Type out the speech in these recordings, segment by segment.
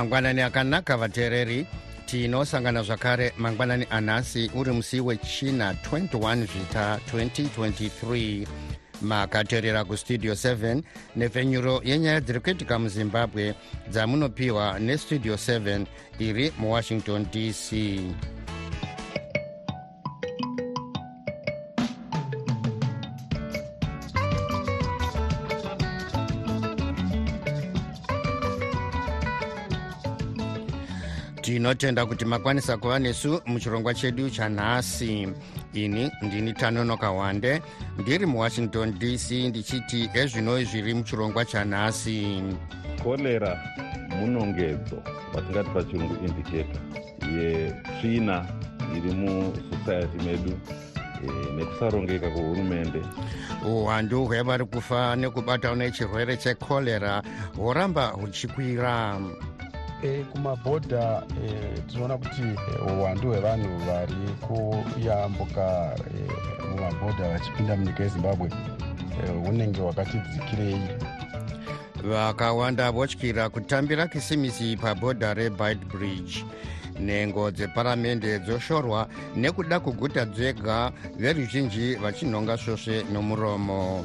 mangwanani akanaka vateereri. Tinosangana zvakare mangwanani anhasi uri musi wechina 21 zvita 2023 makateerera kustudio 7 nepfenyuro yenyaya dziri kuitika muzimbabwe dzamunopiwa nestudio 7 iri muwashington dc tinotenda kuti makwanisa kuva nesu muchirongwa chedu chanhasi. Ini ndini tanonoka wande ndiri muwashington dc ndichiti ezvino zviri muchirongwa chanhasi. Korera munongedzo watingati pachirungu indicator yetsvina iri musociety medu e, nekusarongeka kwehurumende uwandu hwevari kufa nekubatawo nechirwere chekorera hworamba huchikwira e, kumabhodha e, tinoona kuti e, uwandu hwevanhu vari kuyambuka e, mumabhodha vachipinda munyika yezimbabwe hunenge e, hwakati dzikirei vakawanda votyira kutambira kisimisi pabhodha rebit bridge. Nhengo dzeparamende dzoshorwa nekuda kuguta dzega veruzhinji vachinhonga svosve nomuromo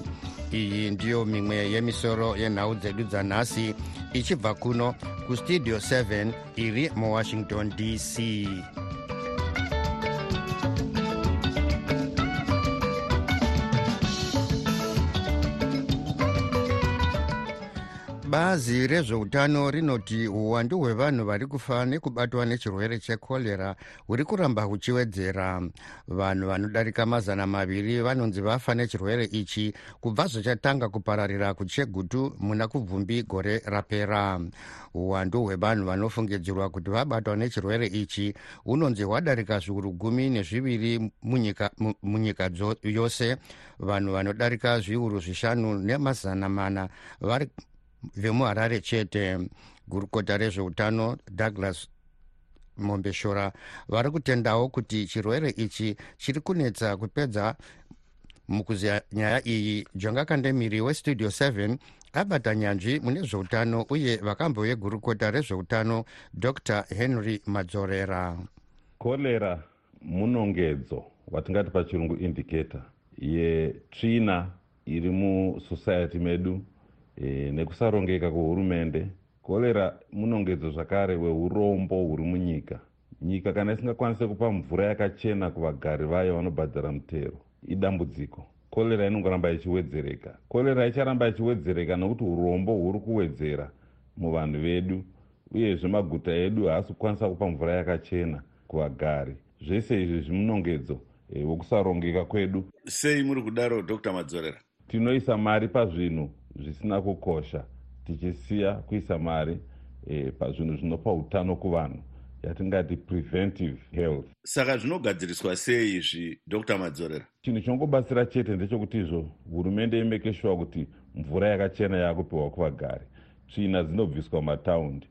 iyi ndiyo mimwe yemisoro yenhau dzedu dzanhasi ichibva kuno kustudio 7 iri muwashington dc bazi rezveutano rinoti uwandu hwevanhu vari kufa nekubatwa nechirwere chekorera huri kuramba huchiwedzera. Vanhu vanodarika mazana maviri vanonzi vafa nechirwere ichi kubva zvachatanga kupararira kuchegutu muna kubvumbi gore rapera. Uwandu hwevanhu vanofungidzirwa kuti vabatwa nechirwere ichi hunonzi hwadarika zviuru gumi nezviviri munyika, munyika yose. Vanhu vanodarika zviuru zvishanu nemazana mana vari vemuharare chete gurukota rezveutano douglas mombeshora vari kutendawo kuti chirwere ichi chiri kunetsa kupedza mukuziya nyaya iyi. Jonga kandemiri westudio 7 abata nyanzvi mune zveutano uye vakambo yegurukota rezveutano dr henry madzorera. Korera munongedzo watingati pachirungu indicator yetsvina iri musociety medu e, nekusarongeka kwehurumende korera munongedzo zvakare weurombo huri munyika. Nyika kana isingakwanisi kupa mvura yakachena kuvagari vayo vanobhadhara mutero idambudziko. Korera inongoramba ichiwedzereka. Korera icharamba ichiwedzereka nokuti urombo huri kuwedzera muvanhu vedu uyezve maguta edu haasi kukwanisa kupa mvura yakachena kuvagari. Zvese izvi zvimunongedzo e, wekusarongeka kwedu. Sei muri kudaro dr madzorera? Tinoisa mari pazvinhu zvisina kukosha tichisiya kuisa mari e, pazvinhu zvinopa utano kuvanhu. Yatingati preventive health. Saka zvinogadziriswa sei izvi dr. Madzorera? Chinhu chinongobatsira chete ndechekuti izvo hurumende imeke shuwa kuti mvura yakachena yaakupiwa kuvagari. Tsvina dzinobviswa mumataundi.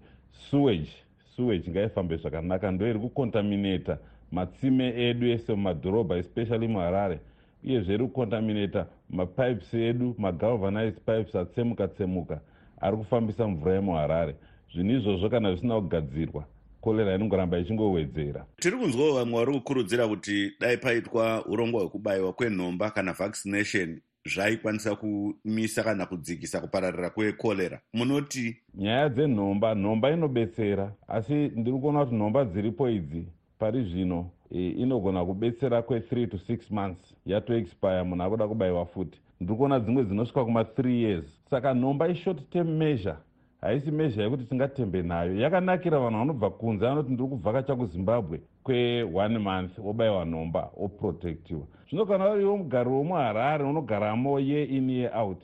Sewage sewage ngaifambe zvakanaka ndo iri kukontaminata matsime edu ese mumadhorobha especially muharare uyezve iri kukontaminata mapipes edu magalvanized pipes atsemuka tsemuka ari kufambisa mvura yemuharare. Zvinhu izvozvo kana zvisina kugadzirwa korera inongoramba ichingowedzera. Tiri kunzwawo vamwe vari kukurudzira kuti dai paitwa urongwa hwekubayiwa kwenhomba kana vaccination zvaikwanisa kumisa kana kudzikisa kupararira kwekorera. Munoti nyaya dzenhomba nhomba inobetsera asi ndiri kuona kuti nhomba dziripo idzi pari zvino inogona kubetsera kwe3 to 6 months yatoexpire munhu akuda kubayiwa futi ndiri kuona dzimwe dzinosvika kuma3 years. Saka nhomba ishort term measure haisi mezha yekuti tingatembe nayo. Yakanakira vanhu vanobva kunze vanoti ndiri kuvhakacha kuzimbabwe kwe1 month obayiwa nhomba oprotectiwa zvino kana variwo mugari womuharare unogaramo ye in ye out.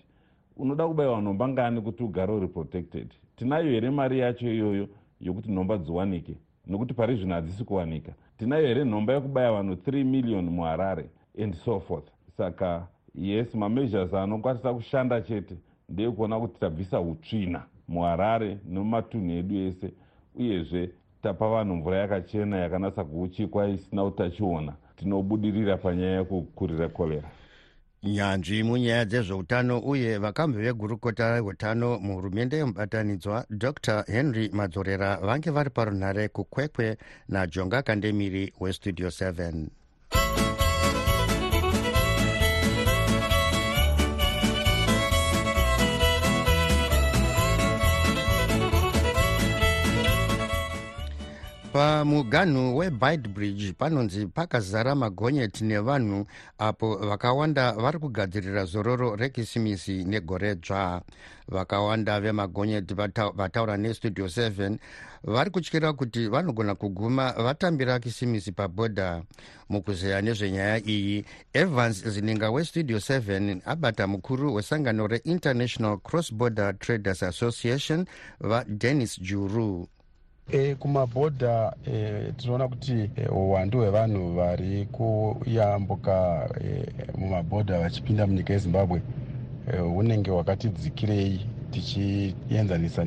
Unoda kubayiwa nhomba ngani kuti ugare uri protected? Tinayo here mari yacho iyoyo yokuti nhomba dziwanike? Nokuti pari zvino hadzisi kuwanika tinayo here nhomba yekubaya vanhu 3 million muharare and so forth. Saka yes mameasures anokwanisa kushanda chete ndeyekuona kuti tabvisa utsvina muharare nemumatunhu edu ese uyezve tapa vanhu mvura yakachena yakanatsa kuuchikwa isina utachiona. Tinobudirira panyaya yekukurira korera nyanzvi munyaya dzezveutano uye vakambi vegurukota reutano muhurumende yemubatanidzwa dr. Henry madzorera vange vari parunhare kukwekwe najonga kandemiri westudio 7 pamuganhu webitebridge panonzi pakazara magonyeti nevanhu apo vakawanda vari kugadzirira zororo rekisimisi negore dzva vakawanda vemagonyeti vataura nestudio 7 vari kutyira kuti vanogona kuguma vatambira kisimisi pabhodha. Mukuzeya nezvenyaya iyi evans zininga westudio 7 abata mukuru wesangano reinternational cross border traders association vadennis juru e, kumabhodha e, tinoona kuti e, uwandu hwevanhu vari kuyambuka e, mumabhodha vachipinda munyika yezimbabwe hunenge e, hwakati dzikirei tichienzanisa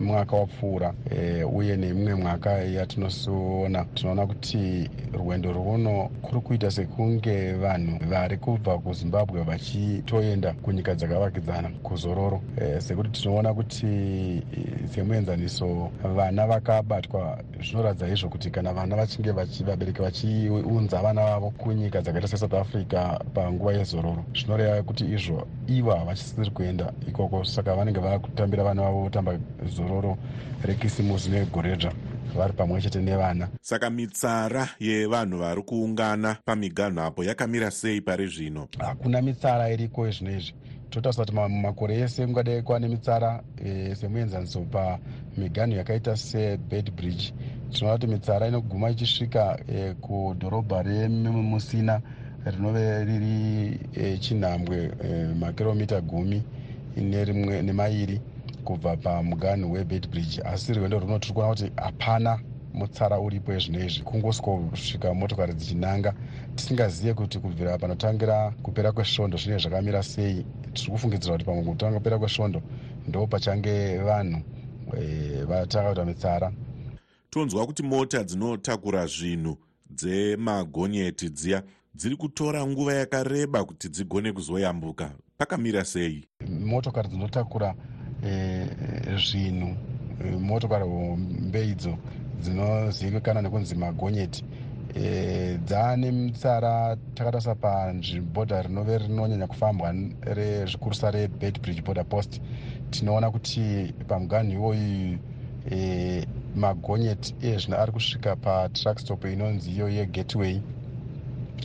nemwaka wapfuura e, uye nemimwe mwaka yatinosoona. Tinoona kuti rwendo rwuno kuri kuita sekunge vanhu vari kubva kuzimbabwe vachitoenda kunyika dzakavakidzana kuzororo. E, sekuti tinoona kuti semuenzaniso vana vakabatwa zvinoratidza izvo kuti kana vana vachinge vabereki vachiunza vana vavo kunyika dzakaita sesouth africa panguva yezororo zvinoreva kuti izvo ivo havachisiri kuenda ikoko. Saka vanenge vava kutambira vana vavo votamba zororo rekisimusi negoredza vari pamwe chete nevana. Saka mitsara yevanhu vari kuungana pamiganho apo yakamira sei pari zvino? Hakuna mitsara iriko ezvino izvi. Totarisira kuti mumakore ese kungadai kuva nemitsara e, semuenzaniso pamiganho yakaita sebed bridge. Tinoona kuti mitsara inoguma ichisvika e, kudhorobha remusina rinove riri e, chinhambwe e, makiromita gumi nerimwe nemairi kubva pamuganhu webed bridge asi rwendo runo tiri kuona kuti hapana mutsara uripo ezvino izvi kungosvika motokari dzichinanga. Tisingazive kuti kubvira panotangira kupera kwesvondo zvinenge zvakamira sei. Tiri kufungidzira kuti pamwe kutanga kupera kwesvondo ndo pachange vanhu e, vatanga kuita mitsara. Tonzwa kuti mota dzinotakura zvinhu dzemagonyeti dziya dziri kutora nguva yakareba kuti dzigone kuzoyambuka. Pakamira sei? Motokari dzinotakura zvinhu motokari hombe idzo dzinozivikanwa nekunzi magonyeti. E, dzaane mitsara takatarisa panzvibhodha rinove rinonyanya kufambwa rezvikurusa rebed bridge border post. Tinoona kuti pamuganhu iwoyu e, magonyeti ezvino ari kusvika patrackstop inonzi iyo yegateway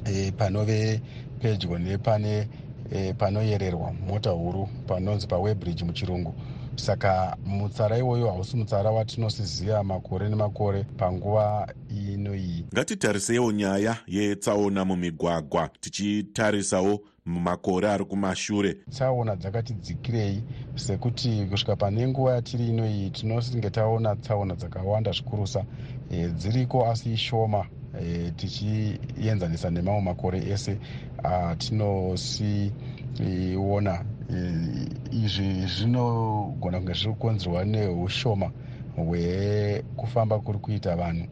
e, panove pedyo nepane e, panoyererwa mota huru panonzi pawebridge muchirungu. Saka mutsara iwoyo hausi mutsara watinosiziva makore nemakore panguva ino iyi. Ngatitarisewo nyaya yetsaona mumigwagwa tichitarisawo mumakore ari kumashure. Tsaona dzakati dzikirei sekuti kusvika pane nguva yatiri ino iyi tinosinge taona tsaona dzakawanda zvikurusa e, dziriko asi ishoma e, tichienzanisa nemamwe makore ese atinosiona izvi zvinogona kunge zviri kukonzerwa neushoma hwekufamba kuri kuita vanhu.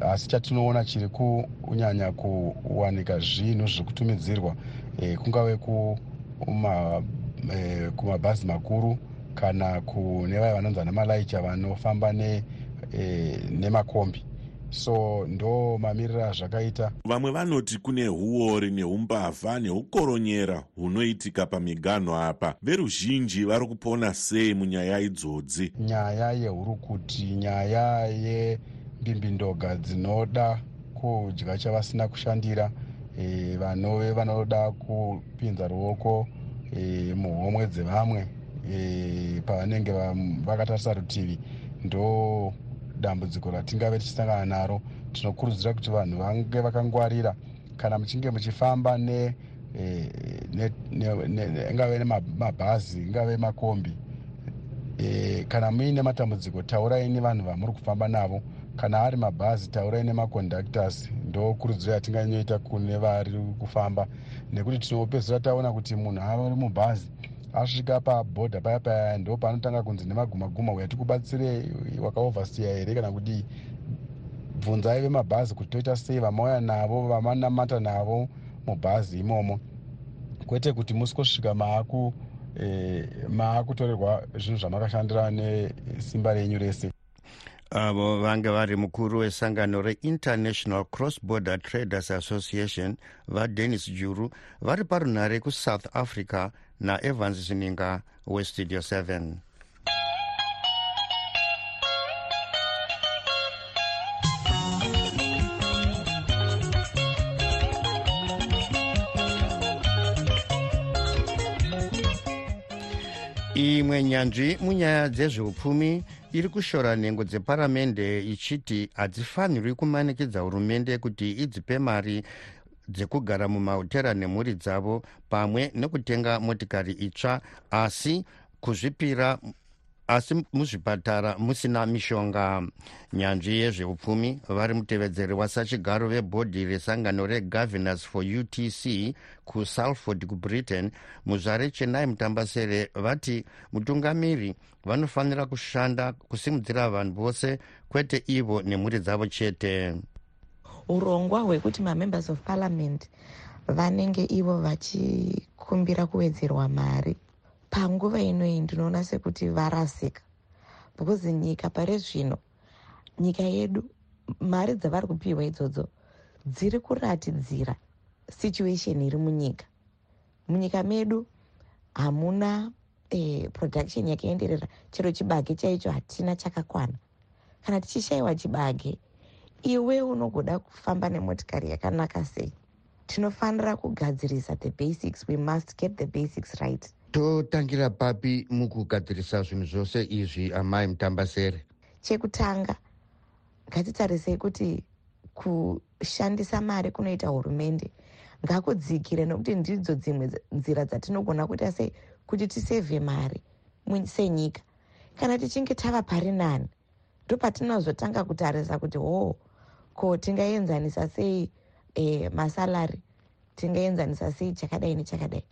Asi chatinoona chiri kunyanya kuwanika zvinhu zviri kutumidzirwa e, kungave kumabhazi e, makuru kana kune vaya vanonzi vana malaicha vanofamba nemakombi. ne so ndo mamiriro azvakaita vamwe vanoti kune uori neumbavha neukoronyera hunoitika pamiganho apa. Veruzhinji vari kupona sei munyaya idzodzi? Nyaya yehurukuti nyaya yembimbindoga dzinoda kudya chavasina kushandira. E, vanove vanoda kupinza ruoko e, muhomwe dzevamwe e, pavanenge vakatarisa rutivi. Ndo dambudziko ratingave tichisangana naro. Tinokurudzira kuti vanhu vange vakangwarira. Kana muchinge muchifamba ne ingave nemabhazi ingave makombi. E, kana muine matambudziko taurai nevanhu vamuri kufamba navo. Kana ari mabhazi taurai nemaconductors. Ndokurudziro yatinganoita kune vari kufamba. Nekuti tinopedzisira taona kuti munhu ari mubhazi asvika pabhodha paya paya ndo paanotanga kunzi nemagumaguma uya tikubatsire wakaovhasiya here kana kudii bvunzai vemabhazi kuti toita sei? Vamauya navo vamanamata navo mubhazi imomo. Kwete kuti musingosvika maaku e, maakutorerwa zvinhu zvamakashandira nesimba renyu rese. Avo vange vari mukuru wesangano reinternational cross border traders association vadenis juru vari parunhare kusouth africa naevans zininga westudio 7 imwe nyanzvi munyaya dzezveupfumi iri kushora nhengo dzeparamende ichiti hadzifanirwi kumanikidza hurumende kuti idzipe mari dzekugara mumahotera nemhuri dzavo pamwe nekutenga motikari itsva asi kuzvipira asi muzvipatara musina mishonga. Nyanzvi yezveupfumi vari mutevedzeri wasachigaro vebhodhi resangano regovernors for utc kusalford kubritain muzvare chenai mutambasere vati mutungamiri vanofanira kushanda kusimudzira vanhu vose kwete ivo nemhuri dzavo chete urongwa hwekuti mamembers of parliament vanenge ivo vachikumbira kuwedzerwa mari. Panguva inoyi ndinoona sekuti varasika because nyika pari zvino nyika yedu mari dzavari kupiwa idzodzo dziri kuratidzira situation iri munyika. Munyika medu hamuna eh, production yakaenderera. Chero chibage chaicho hatina chakakwana. Kana tichishayiwa chibage iwe unogoda kufamba nemotikari yakanaka sei? Tinofanira kugadzirisa the basics. We must get the basics right. Totangira papi mukugadzirisa zvinhu zvose izvi amai mutambasere chekutanga ngatitarisei kuti kushandisa mari kunoita hurumende? Ngakudzikire nokuti ndidzo dzimwe nzira dzatinogona kuita sei kuti tisevhe mari senyika. Kana tichinge tava pari nani ndo patinozotanga kutarisa kuti hoo ko tingaenzanisa sei e, masalari tingaenzanisa sei chakadai nechakadai?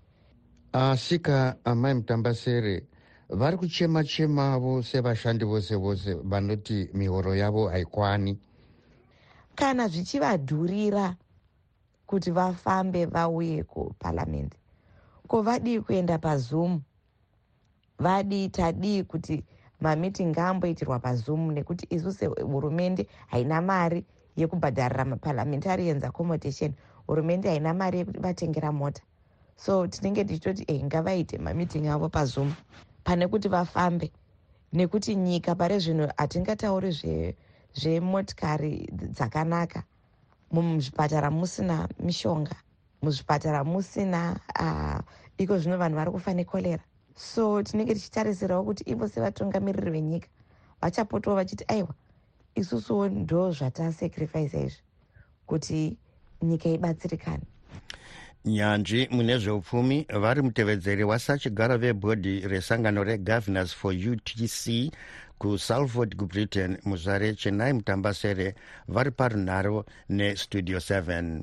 Asika amai mutambasere vari kuchema chemavo sevashandi vose vose vanoti mihoro yavo haikwani kana zvichivadhurira kuti vafambe vauye kuparamende ko vadii kuenda pazoom? Vadii tadii kuti mamiting amboitirwa pazoom nekuti isu sehurumende haina mari yekubhadharira maparliamentarians accommodation. Hurumende haina mari yekuti vatengera mota. So tinenge tichitoti e ngavaite mamiting avo pazoom. Pane kuti vafambe. Nekuti nyika pari zvino hatingatauri zvemotikari dzakanaka. Muzvipatara musina mishonga. Muzvipatara musina iko zvino vanhu vari kufa nekorera. So tinenge tichitarisirawo kuti ivo sevatungamiriri venyika vachapotawo vachiti aiwa isusuwo ndo zvatasacrifice izvi kuti nyika ibatsirikane. Nyanzvi mune zveupfumi vari mutevedzeri wasachigara vebhodhi resangano regovernors for utc kusalford kubritain muzvare chenai mutambasere vari parunharo nestudio 7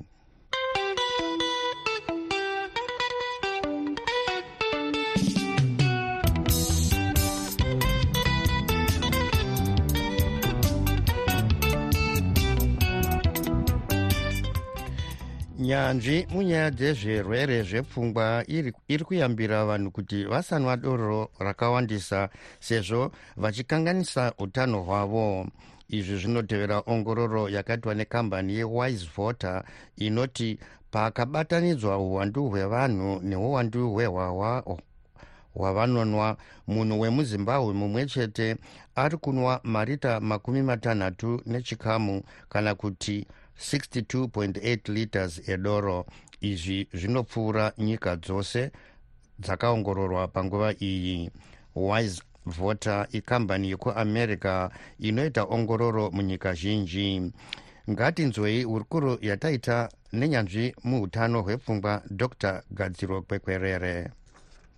nyanzvi munyaya dzezvirwere zvepfungwa iri, iri kuyambira vanhu kuti vasanwa doro rakawandisa sezvo vachikanganisa utano hwavo. Izvi zvinotevera ongororo yakaitwa nekambani yewise voter inoti pakabatanidzwa uwandu hwevanhu neuwandu hwehwahwa hwavanonwa munhu wemuzimbabwe mumwe chete ari kunwa marita makumi matanhatu nechikamu kana kuti 62.8 liters edoro. Izvi zvinopfuura nyika dzose dzakaongororwa panguva iyi. Wise voter ikambani yekuamerica inoita ongororo munyika zhinji. Ngatinzwei hurukuro yataita nenyanzvi muutano hwepfungwa dr gadziro kwekwerere.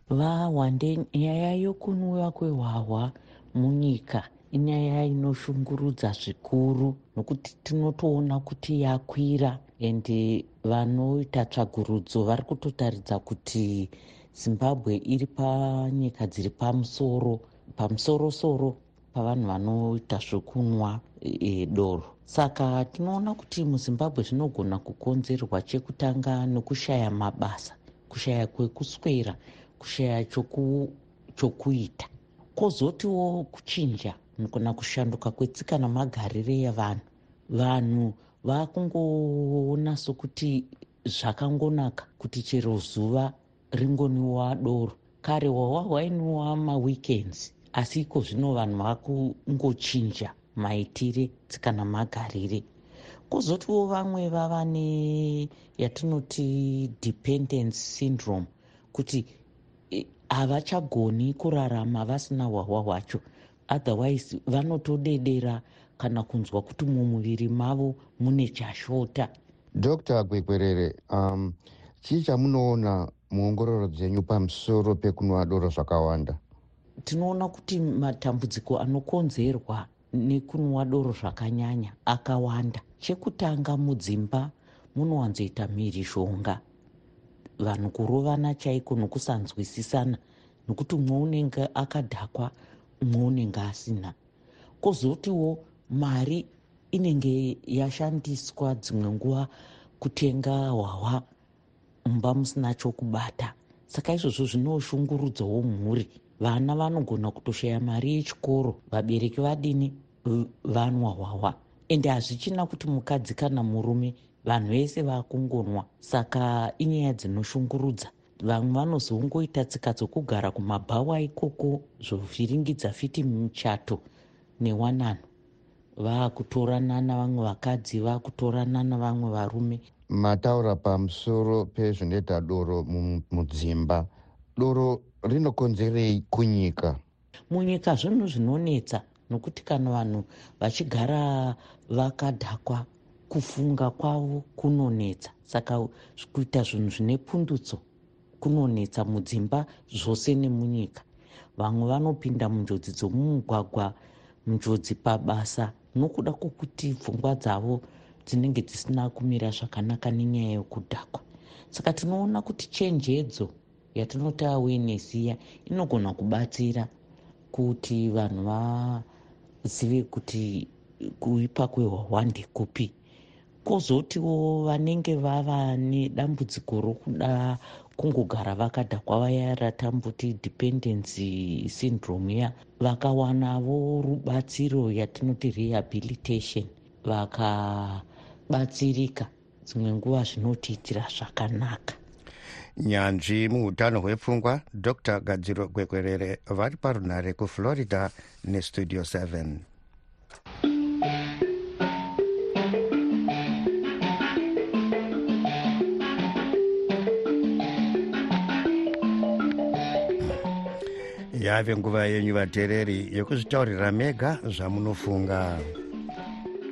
Vahwande nyaya yokunwiwa kwehwahwa munyika inyaya inoshungurudza zvikuru nokuti tinotoona kuti yakwira. Ende vanoita tsvagurudzo vari kutotaridza kuti zimbabwe iri panyika dziri pamusoro pamusorosoro pavanhu vanoita zvekunwa e, doro. Saka tinoona kuti muzimbabwe zvinogona kukonzerwa chekutanga nekushaya mabasa kushaya kwekuswera kushaya chokuita. Kwozotiwo kuchinja kana kushanduka kwetsika namagarire evanhu. Vanhu vakungoona sokuti zvakangonaka kuti chero zuva ringoniwa doro. Kare hwawa hwainiwa maweekends asi iko zvino vanhu vakungochinja maitire tsika namagarire kwozotiwo vamwe vava neyatinoti dependence syndrome kuti havachagoni kurarama vasina hwahwa hwacho otherwise vanotodedera kana kunzwa kuti mumuviri mavo mune chashota. Dr gwekwerere um, chii chamunoona muongororo dzenyu pamusoro pekunwa doro zvakawanda? Tinoona kuti matambudziko anokonzerwa nekunwa doro zvakanyanya akawanda. Chekutanga mudzimba munowanzoita mhirizhonga. Vanhu kurovana chaiko nokusanzwisisana nokuti umwe unenge akadhakwa umwe unenge asina. Kwozotiwo mari inenge yashandiswa dzimwe nguva kutenga hwahwa mumba musina chokubata. Saka izvozvo zvinoshungurudzawo mhuri. Vana vanogona kutoshaya mari yechikoro vabereki vadini vanwa hwahwa. Ende hazvichina kuti mukadzi kana murume vanhu vese vakungonwa. Saka inyaya dzinoshungurudza vamwe vanozongoita tsika dzokugara kumabhawa ikoko zvovhiringidza fiti muchato newanano. Vaakutorana navamwe vakadzi vaakutorana navamwe varume. Mataura pamusoro pezvinoita doro mudzimba. Doro rinokonzerei kunyika? Munyika zvinhu zvinonetsa nokuti kana vanhu vachigara vakadhakwa kufunga kwavo kunonetsa. Saka kuita zvinhu zvine pundutso kunonetsa mudzimba zvose nemunyika. Vamwe vanopinda munjodzi dzomumugwagwa njodzi pabasa nokuda kwokuti pfungwa dzavo dzinenge dzisina kumira zvakanaka nenyaya yokudhakwa. Saka tinoona kuti chenjedzo yatinoti awareness iya inogona kubatsira kuti vanhu vazive kuti kuipa kwehwahwa ndekupi kwozotiwo vanenge vava nedambudziko rokuda kungogara vakadhakwa vaya ratamboti dependency syndrome iya vakawanavo rubatsiro yatinoti rehabilitation. Vakabatsirika dzimwe nguva zvinotiitira zvakanaka. Nyanzvi muutano hwepfungwa dr. Gadziro gwekwerere vari parunhare kuflorida nestudio 7 yave nguva yenyu vateereri yokuzvitaurira mega zvamunofunga.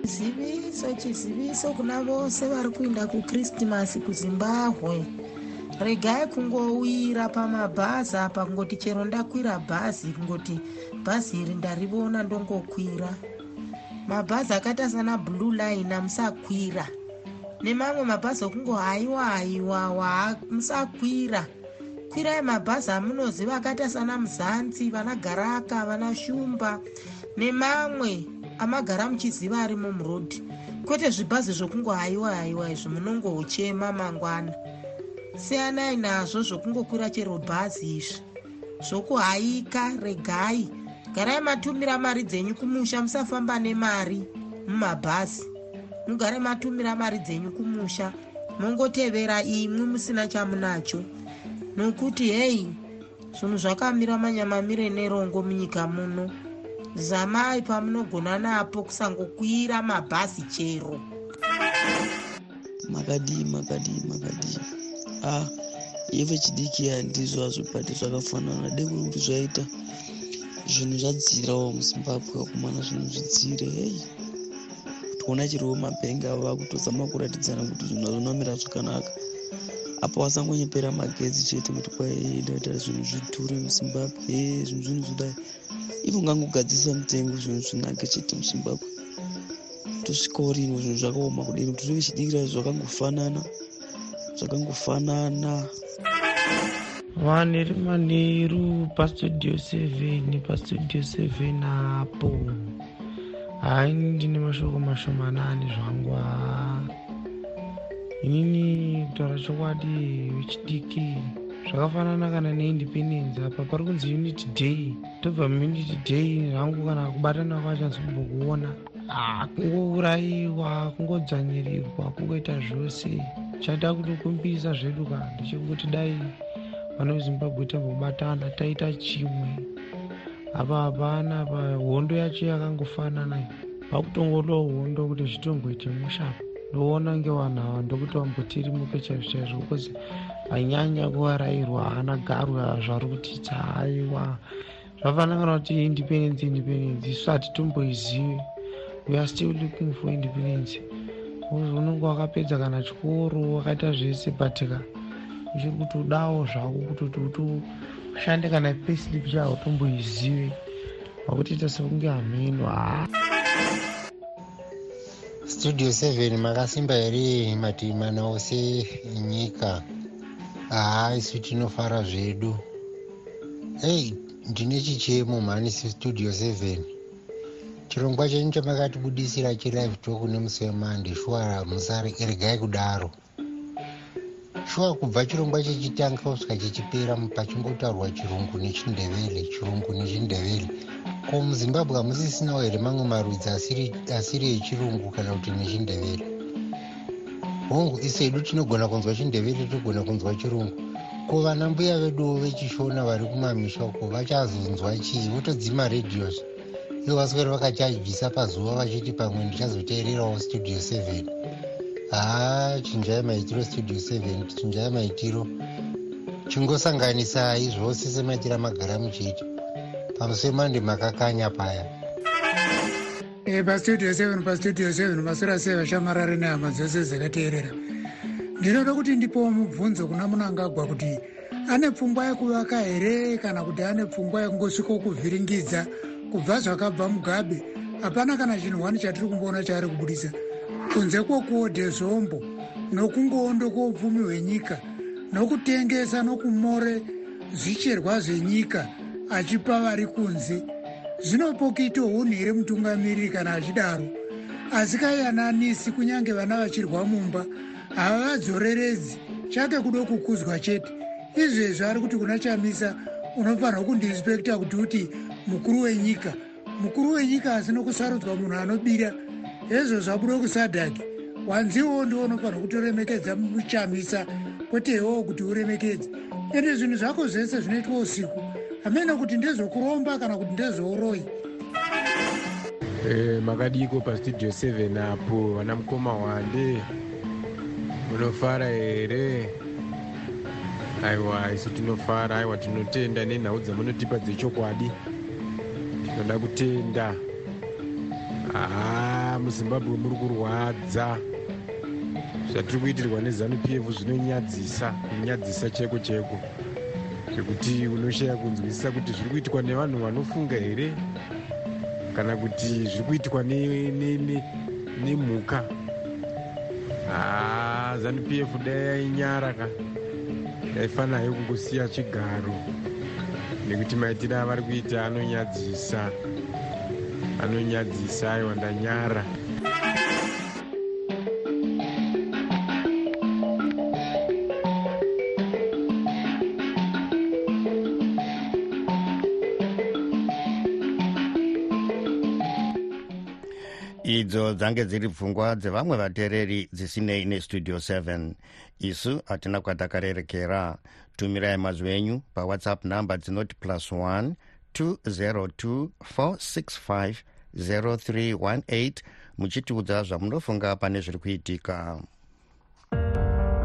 Ziviso chiziviso kuna vose vari kuenda kukristimasi kuzimbabwe regai kungowira pamabhazi apa kungoti chero ndakwira bhazi kungoti bhazi iri ndarivona ndongokwira. Mabhazi akaita sana blue line amusakwira. Nemamwe mabhazi okungo haiwa haiwa musakwira kwirai mabhazi amunoziva akaita sana muzanzi vana garaka vana shumba nemamwe amagara muchiziva ari mumurodhi kwete zvibhazi zvokungo haiwa haiwa izvi munongochema mangwana. Siyanai nazvo zvokungokwira chero bhazi izvi. Zvokuhaika regai. Garai matumira mari dzenyu kumusha musafamba nemari mumabhazi. Mugare matumira mari dzenyu kumusha mongotevera imwi musina chamunacho nokuti hei zvinhu zvakamira manyamamire nerongo munyika muno. Zamai pamunogona napo kusangokwira mabhazi chero. Makadii makadii makadii a ah, ive chidiki handizvo hazvipati zvakafanana. Dekuri kuti zvaita zvinhu zvadzirawo muzimbabwe wakumana zvinhu zvidzire. Hei kutoona chiriwo mabhengi avo vakutozama kuratidzana kuti zvinhu hazvinomira zvakanaka apa wasangonyepera magetsi chete kuti kwaitaita zvinhu zvidhure muzimbabwe zvinhu zvinhu zvidai. Ivo ungangogadzisa mutengo zvinhu zvinake chete muzimbabwe tosvikawo rino zvinhu zvakaoma kudini? Kuti tive chidikira zvakangofanana zvakangofanana. Vaneri manheru pastudio 7 pastudio 7 apo. Hai ndine mashoko mashomanani zvangu haa inini kutaura chokwadi wechidiki zvakafanana kana neindependence apa pari kunzi unity day. Tobva muunity day zvangu kana kubatana kwachanzombokuona kungourayiwa kungodzvanyirirwa kungoita zvose. Chaita kutokumbisa zvedu ka ndechekuti dai vana vezimbabwe tambobatana taita chimwe. Apa hapana pa hondo yacho yakangofanana. Vakutongolowa hondo kuti zvitongoite mushapa ndoona ngevanhu ava ndokuti vambotirimope chaizvo chaizvo because anyanya kuvarayirwa haana garwa zvari kutitsa aiwa zvafanana kana kuti independence independence isu hatitomboizive we are still looking for independence. Unenge wakapedza kana chikoro wakaita zvese batika uchiri kutodawo zvako kutoti utoshande kana payslip chavo tomboizive wakutoita sekunge hameno haa studio 7 makasimba here mativi mana ose nyika. Haa isu tinofara zvedu. Ei ndine chichemo mhani studio 7 chirongwa chenyu chamakatibudisira chilive talk nemusi wemande shuwa musaregai kudaro. Shuwa kubva chirongwa chechitanga kusvika chechipera pachingotaurwa chirungu nechindevele chirungu nechindevele ko muzimbabwe hamusisinawo here mamwe marudzi asiri echirungu kana kuti nechindevele hongu isedu tinogona kunzwa chindevele togona kunzwa chirungu. Ko vana mbuya veduwo vechishona vari kumamisha uko vachazonzwa chii votodzima redhios ivo vaswere vakachajisa pazuva vachiti pamwe ndichazoteererawo studio 7 haa chinjai maitiro studio 7 chinjai maitiro. Chingosanganisai zvose semaitiro amagara muchiita pamusi wemande makakanya paya. E, pastudio 7 pastudio 7 masura sei vashamarari nehama dzose dzakateerera. Ndinoda kuti ndipowo mubvunzo kuna munangagwa kuti ane pfungwa yekuvaka here kana kuti ane pfungwa yekungosvika kuvhiringidza kubva zvakabva mugabe? Hapana kana chinhu wani chatiri kumboona chaari kubudisa. Kunze kwokuodhe zvombo nokungondo kwoupfumi hwenyika nokutengesa nokumore zvicherwa zvenyika achipa vari kunze. Zvinopokito hunhu here mutungamiriri kana achidaro. Asikayananisi kunyange vana vachirwa mumba havadzoreredzi chake kudo kukuzwa chete. Izvezvo ari kuti kuna chamisa unofanirwa kundirespekta kuti uti mukuru wenyika. Mukuru wenyika asino kusarudzwa munhu anobira. Hezvo zvabuda kusadhaki. Wanziwo ndiwo unofanirwa kutoremekedza muchamisa kwete iwowo kuti uremekedze. Ende zvinhu zvako zvese zvinoitwa usiku hamena kuti ndezvokuromba kana kuti ndezvouroi e, makadiko pastudio 7 apo vana mukoma wande. Munofara here? Aiwa isu tinofara aiwa tinotenda nenhau dzamunotipa dzechokwadi. Tinoda kutenda. Haa muzimbabwe muri kurwadza. Zvatiri kuitirwa nezanup f zvinonyadzisa kunyadzisa cheko cheko zvekuti unoshaya kunzwisisa kuti zviri kuitwa nevanhu vanofunga here? Kana kuti zviri kuitwa nemhuka? Haa zanup f dai yainyara ka yaifanirayo kungosiya chigaro. Nekuti maitiro avari kuita anonyadzisa. Anonyadzisa aiwa ndanyara dzange dziri pfungwa dzevamwe vateereri dzisinei nestudio 7 isu hatina kwatakarerekera. Tumirai mazwi enyu pawhatsapp namba dzinoti plus 1 202 465 0318 muchitiudza zvamunofunga pane zviri kuitika.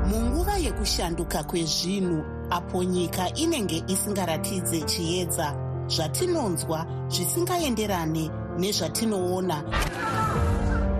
Munguva yekushanduka kwezvinhu apo nyika inenge isingaratidze chiedza zvatinonzwa zvisingaenderane nezvatinoona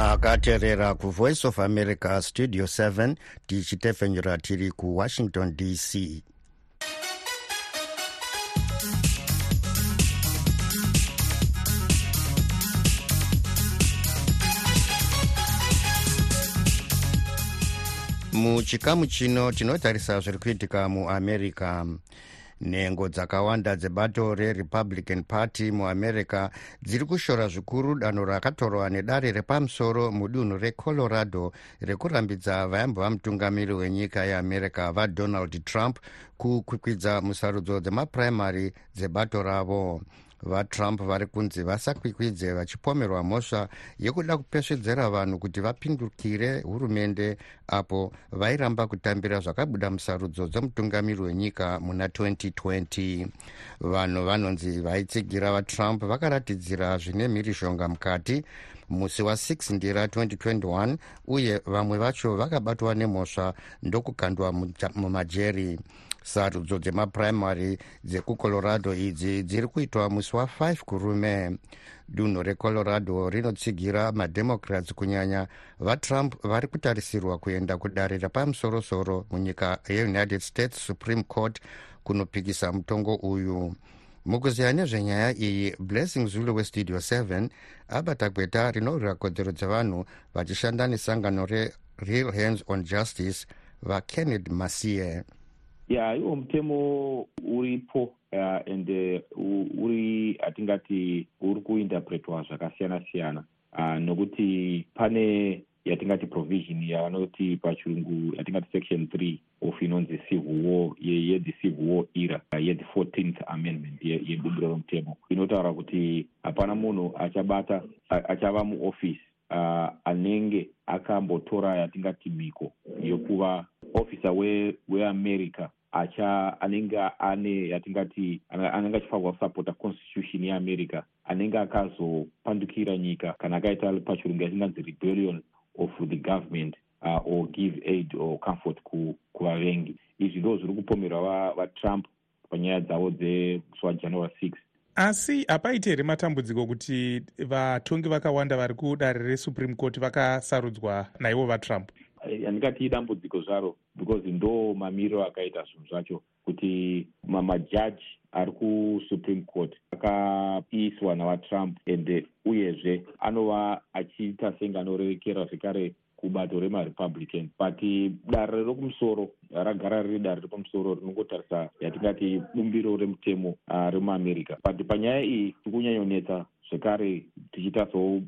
makateerera kuvoice of america studio 7 tichitefenyura tiri kuwashington dc muchikamu chino tinotarisa zviri kuitika muamerica nhengo dzakawanda dzebato rerepublican party muamerica dziri kushora zvikuru danho rakatorwa nedare repamusoro mudunhu recolorado rekurambidza vaimbova mutungamiri wenyika yeamerica vadonald trump kukwikwidza musarudzo dzemapuraimary dzebato ravo vatrump vari kunzi vasakwikwidze vachipomerwa mhosva yekuda kupesvedzera vanhu kuti vapindukire hurumende apo vairamba kutambira zvakabuda musarudzo dzemutungamiri wenyika muna 2020 vanhu vanonzi vaitsigira vatrump vakaratidzira zvine mhirishonga mukati. Musi wa6 ndira 2021 uye vamwe vacho vakabatwa nemhosva ndokukandwa mumajeri sarudzo dzemapuraimary dzekucolorado idzi dziri kuitwa musi wa5 kurume. Dunhu recolorado rinotsigira mademocrats kunyanya vatrump vari kutarisirwa kuenda kudare repamusorosoro munyika yeunited states supreme court kunopikisa mutongo uyu. Mukuziya nezvenyaya iyi blessing zulu westudio 7 abata gweta rinorwira kodzero dzevanhu vachishanda nesangano rereal hands on justice vakenned masiye ya iwo mutemo uripo uh, and uh, uri hatingati uri kuinterpretwa zvakasiyana siyana. Uh, nokuti pane yatingati provision yavanoti pachirungu yatingati section three of inonzi civil war yethe civil war era yethe fourteenth amendment yebubiro romutemo inotaura kuti hapana munhu achabata achava muofisi uh, anenge akambotora yatingati mhiko yokuva ofisa weamerica we acha anenge ane yatingati anenge achifanirwa kusapota constitution yeamerica anenge akazopandukira nyika kana akaita pachirungu yatinganzi rebellion of the government uh, or give aid or comfort kuvavengi. Izvi ndo zviri kupomerwa vatrump va panyaya dzavo dzemusi wajanuary 6 asi hapaiti here matambudziko kuti vatongi vakawanda vari kudare resupreme court vakasarudzwa naivo vatrump handingati idambudziko zvaro because ndo mamiriro akaita zvinhu zvacho kuti mamajaji ari kusupreme court akaiswa navatrump and uyezve anova achiita senge anorerekera zvekare kubato remarepublican. But dare rokumusoro ragara riri dare repamusoro rinongotarisa yatingati bumbiro remutemo uh, remuamerica but panyaya iyi tikunyanyonetsa zvekare tichiitarisawo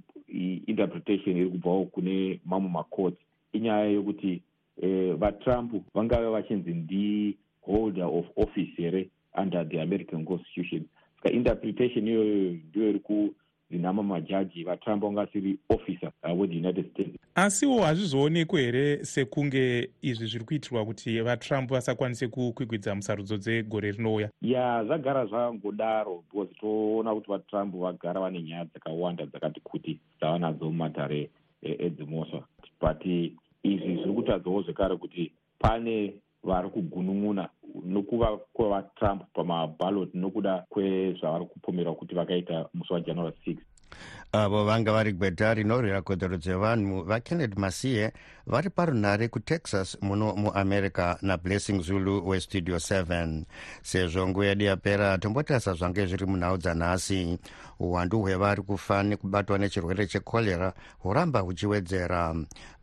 interpretation iri kubvawo kune mamwe macourts inyaya yokuti eh, vatrump vangave vachinzi ndiholder of office here under the american constitution. Saka interpretation iyoyo ndiyo iri kuzinama majaji vatrump vangasiri officer uh, wethe united states. Asiwo hazvizoonekwe here sekunge izvi zviri kuitirwa kuti vatrump vasakwanise kukwikwidza musarudzo dzegore rinouya? Ya zvagara zvangodaro because toona kuti vatrump vagara vane nyaya dzakawanda dzakati kuti dzavanadzo mumatare edzimosva but izvi zviri kutadzawo zvekare kuti pane vari kugunun'una nokuva kwevatrump pamabhaloti nokuda kwezvavari kupomerwa kuti vakaita musi wajanuary 6 avo vanga vari gweta rinorwira kodzero dzevanhu vakennedy masiye vari parunhare kutexas muno muamerica nablessing zulu westudio 7 sezvo nguva yedu yapera tombotarisa zvange zviri munhau dzanhasi. Uwandu hwevari kufa nekubatwa nechirwere chekorera huramba huchiwedzera.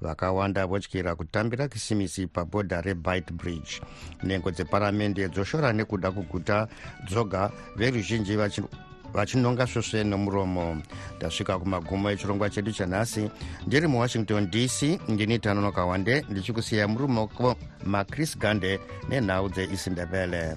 Vakawanda votyira kutambira kisimisi pabhodha rebite bridge. Nhengo dzeparamende dzoshora nekuda kuguta dzoga veruzhinji vachinonga svosve nomuromo. Ndasvika kumagumo echirongwa chedu chanhasi. Ndiri muwashington dc ndini tanonoka wande ndichikusiya muri mumoko macris gande nenhau dzeisindebele